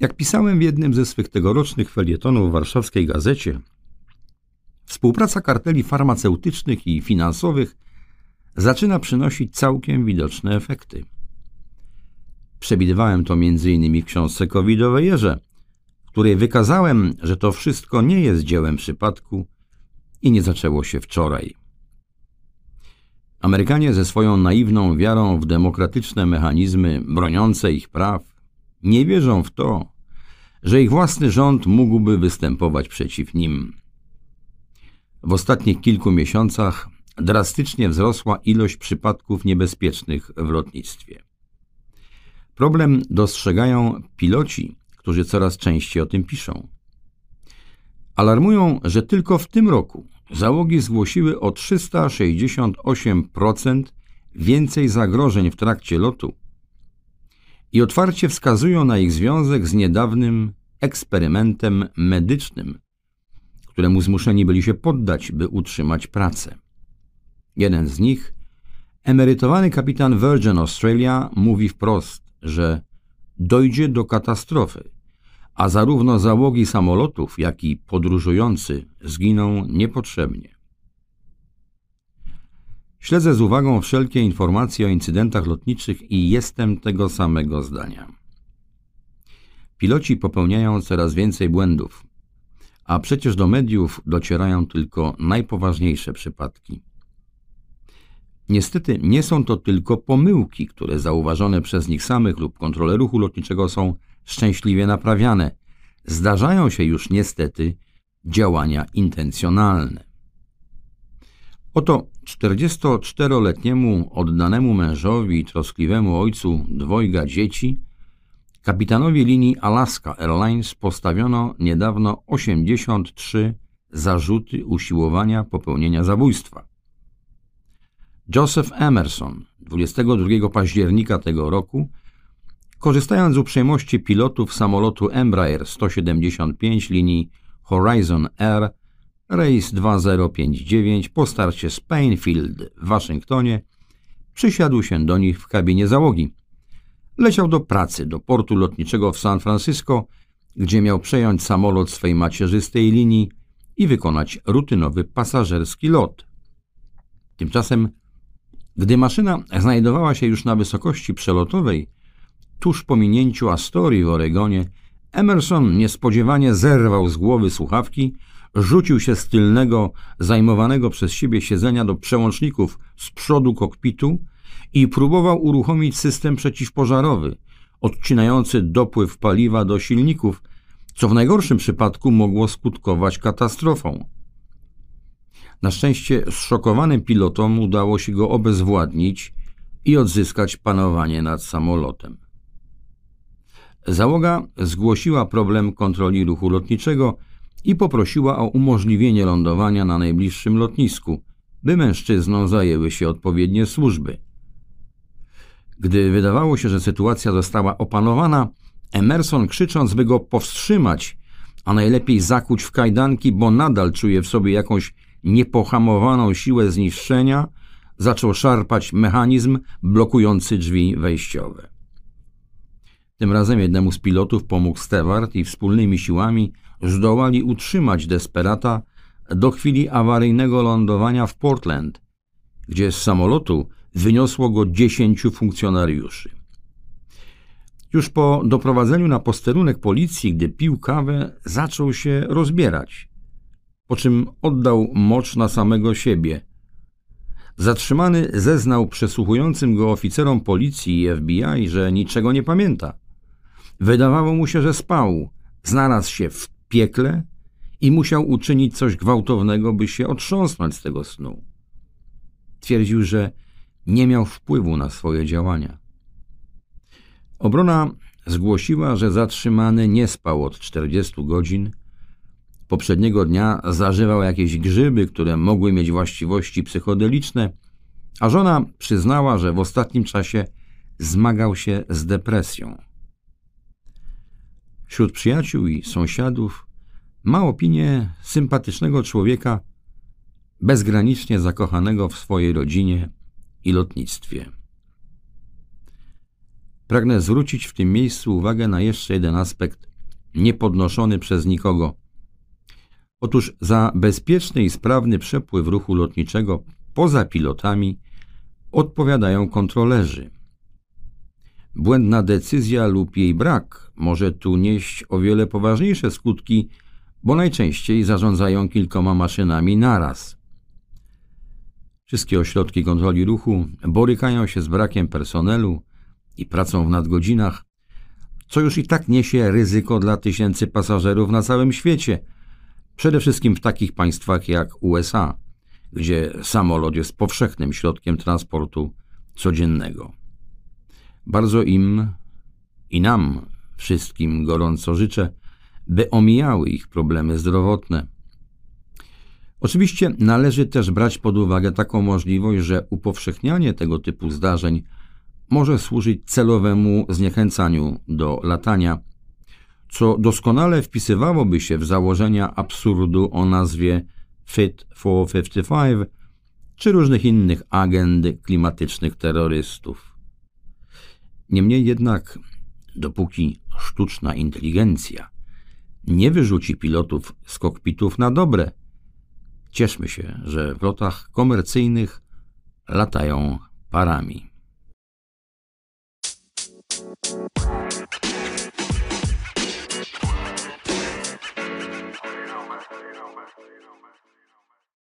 Jak pisałem w jednym ze swych tegorocznych felietonów w warszawskiej gazecie, współpraca karteli farmaceutycznych i finansowych zaczyna przynosić całkiem widoczne efekty. Przewidywałem to m.in. w książce covidowej Jerze, w której wykazałem, że to wszystko nie jest dziełem przypadku i nie zaczęło się wczoraj. Amerykanie ze swoją naiwną wiarą w demokratyczne mechanizmy broniące ich praw nie wierzą w to, że ich własny rząd mógłby występować przeciw nim. W ostatnich kilku miesiącach drastycznie wzrosła ilość przypadków niebezpiecznych w lotnictwie. Problem dostrzegają piloci, którzy coraz częściej o tym piszą. Alarmują, że tylko w tym roku załogi zgłosiły o 368% więcej zagrożeń w trakcie lotu i otwarcie wskazują na ich związek z niedawnym eksperymentem medycznym, któremu zmuszeni byli się poddać, by utrzymać pracę. Jeden z nich, emerytowany kapitan Virgin Australia, mówi wprost, że dojdzie do katastrofy, a zarówno załogi samolotów, jak i podróżujący zginą niepotrzebnie. Śledzę z uwagą wszelkie informacje o incydentach lotniczych i jestem tego samego zdania. Piloci popełniają coraz więcej błędów, a przecież do mediów docierają tylko najpoważniejsze przypadki. Niestety nie są to tylko pomyłki, które zauważone przez nich samych lub kontrolę ruchu lotniczego są szczęśliwie naprawiane. Zdarzają się już niestety działania intencjonalne. Oto 44-letniemu oddanemu mężowi i troskliwemu ojcu dwojga dzieci, kapitanowi linii Alaska Airlines postawiono niedawno 83 zarzuty usiłowania popełnienia zabójstwa. Joseph Emerson 22 października tego roku, korzystając z uprzejmości pilotów samolotu Embraer 175 linii Horizon Air Rejs 2059 po starcie z Painfield w Waszyngtonie przysiadł się do nich w kabinie załogi. Leciał do pracy do portu lotniczego w San Francisco, gdzie miał przejąć samolot swej macierzystej linii i wykonać rutynowy pasażerski lot. Tymczasem, gdy maszyna znajdowała się już na wysokości przelotowej, tuż po minięciu Astorii w Oregonie, Emerson niespodziewanie zerwał z głowy słuchawki, rzucił się z tylnego, zajmowanego przez siebie siedzenia do przełączników z przodu kokpitu i próbował uruchomić system przeciwpożarowy, odcinający dopływ paliwa do silników, co w najgorszym przypadku mogło skutkować katastrofą. Na szczęście zszokowanym pilotom udało się go obezwładnić i odzyskać panowanie nad samolotem. Załoga zgłosiła problem kontroli ruchu lotniczego i poprosiła o umożliwienie lądowania na najbliższym lotnisku, by mężczyznom zajęły się odpowiednie służby. Gdy wydawało się, że sytuacja została opanowana, Emerson krzycząc, by go powstrzymać, a najlepiej zakuć w kajdanki, bo nadal czuje w sobie jakąś niepohamowaną siłę zniszczenia, zaczął szarpać mechanizm blokujący drzwi wejściowe. Tym razem jednemu z pilotów pomógł Stewart i wspólnymi siłami zdołali utrzymać desperata do chwili awaryjnego lądowania w Portland, gdzie z samolotu wyniosło go dziesięciu funkcjonariuszy. Już po doprowadzeniu na posterunek policji, gdy pił kawę, zaczął się rozbierać, po czym oddał mocz na samego siebie. Zatrzymany zeznał przesłuchującym go oficerom policji i FBI, że niczego nie pamięta. Wydawało mu się, że spał, znalazł się w piekle i musiał uczynić coś gwałtownego, by się otrząsnąć z tego snu. Twierdził, że nie miał wpływu na swoje działania. Obrona zgłosiła, że zatrzymany nie spał od 40 godzin. Poprzedniego dnia zażywał jakieś grzyby, które mogły mieć właściwości psychodeliczne, a żona przyznała, że w ostatnim czasie zmagał się z depresją. Wśród przyjaciół i sąsiadów ma opinię sympatycznego człowieka, bezgranicznie zakochanego w swojej rodzinie i lotnictwie. Pragnę zwrócić w tym miejscu uwagę na jeszcze jeden aspekt niepodnoszony przez nikogo. Otóż za bezpieczny i sprawny przepływ ruchu lotniczego poza pilotami odpowiadają kontrolerzy. Błędna decyzja lub jej brak może tu nieść o wiele poważniejsze skutki, bo najczęściej zarządzają kilkoma maszynami naraz. Wszystkie ośrodki kontroli ruchu borykają się z brakiem personelu i pracą w nadgodzinach, co już i tak niesie ryzyko dla tysięcy pasażerów na całym świecie, przede wszystkim w takich państwach jak USA, gdzie samolot jest powszechnym środkiem transportu codziennego. Bardzo im i nam wszystkim gorąco życzę, by omijały ich problemy zdrowotne. Oczywiście należy też brać pod uwagę taką możliwość, że upowszechnianie tego typu zdarzeń może służyć celowemu zniechęcaniu do latania, co doskonale wpisywałoby się w założenia absurdu o nazwie Fit for 55 czy różnych innych agend klimatycznych terrorystów. Niemniej jednak, dopóki sztuczna inteligencja nie wyrzuci pilotów z kokpitów na dobre, cieszmy się, że w lotach komercyjnych latają parami.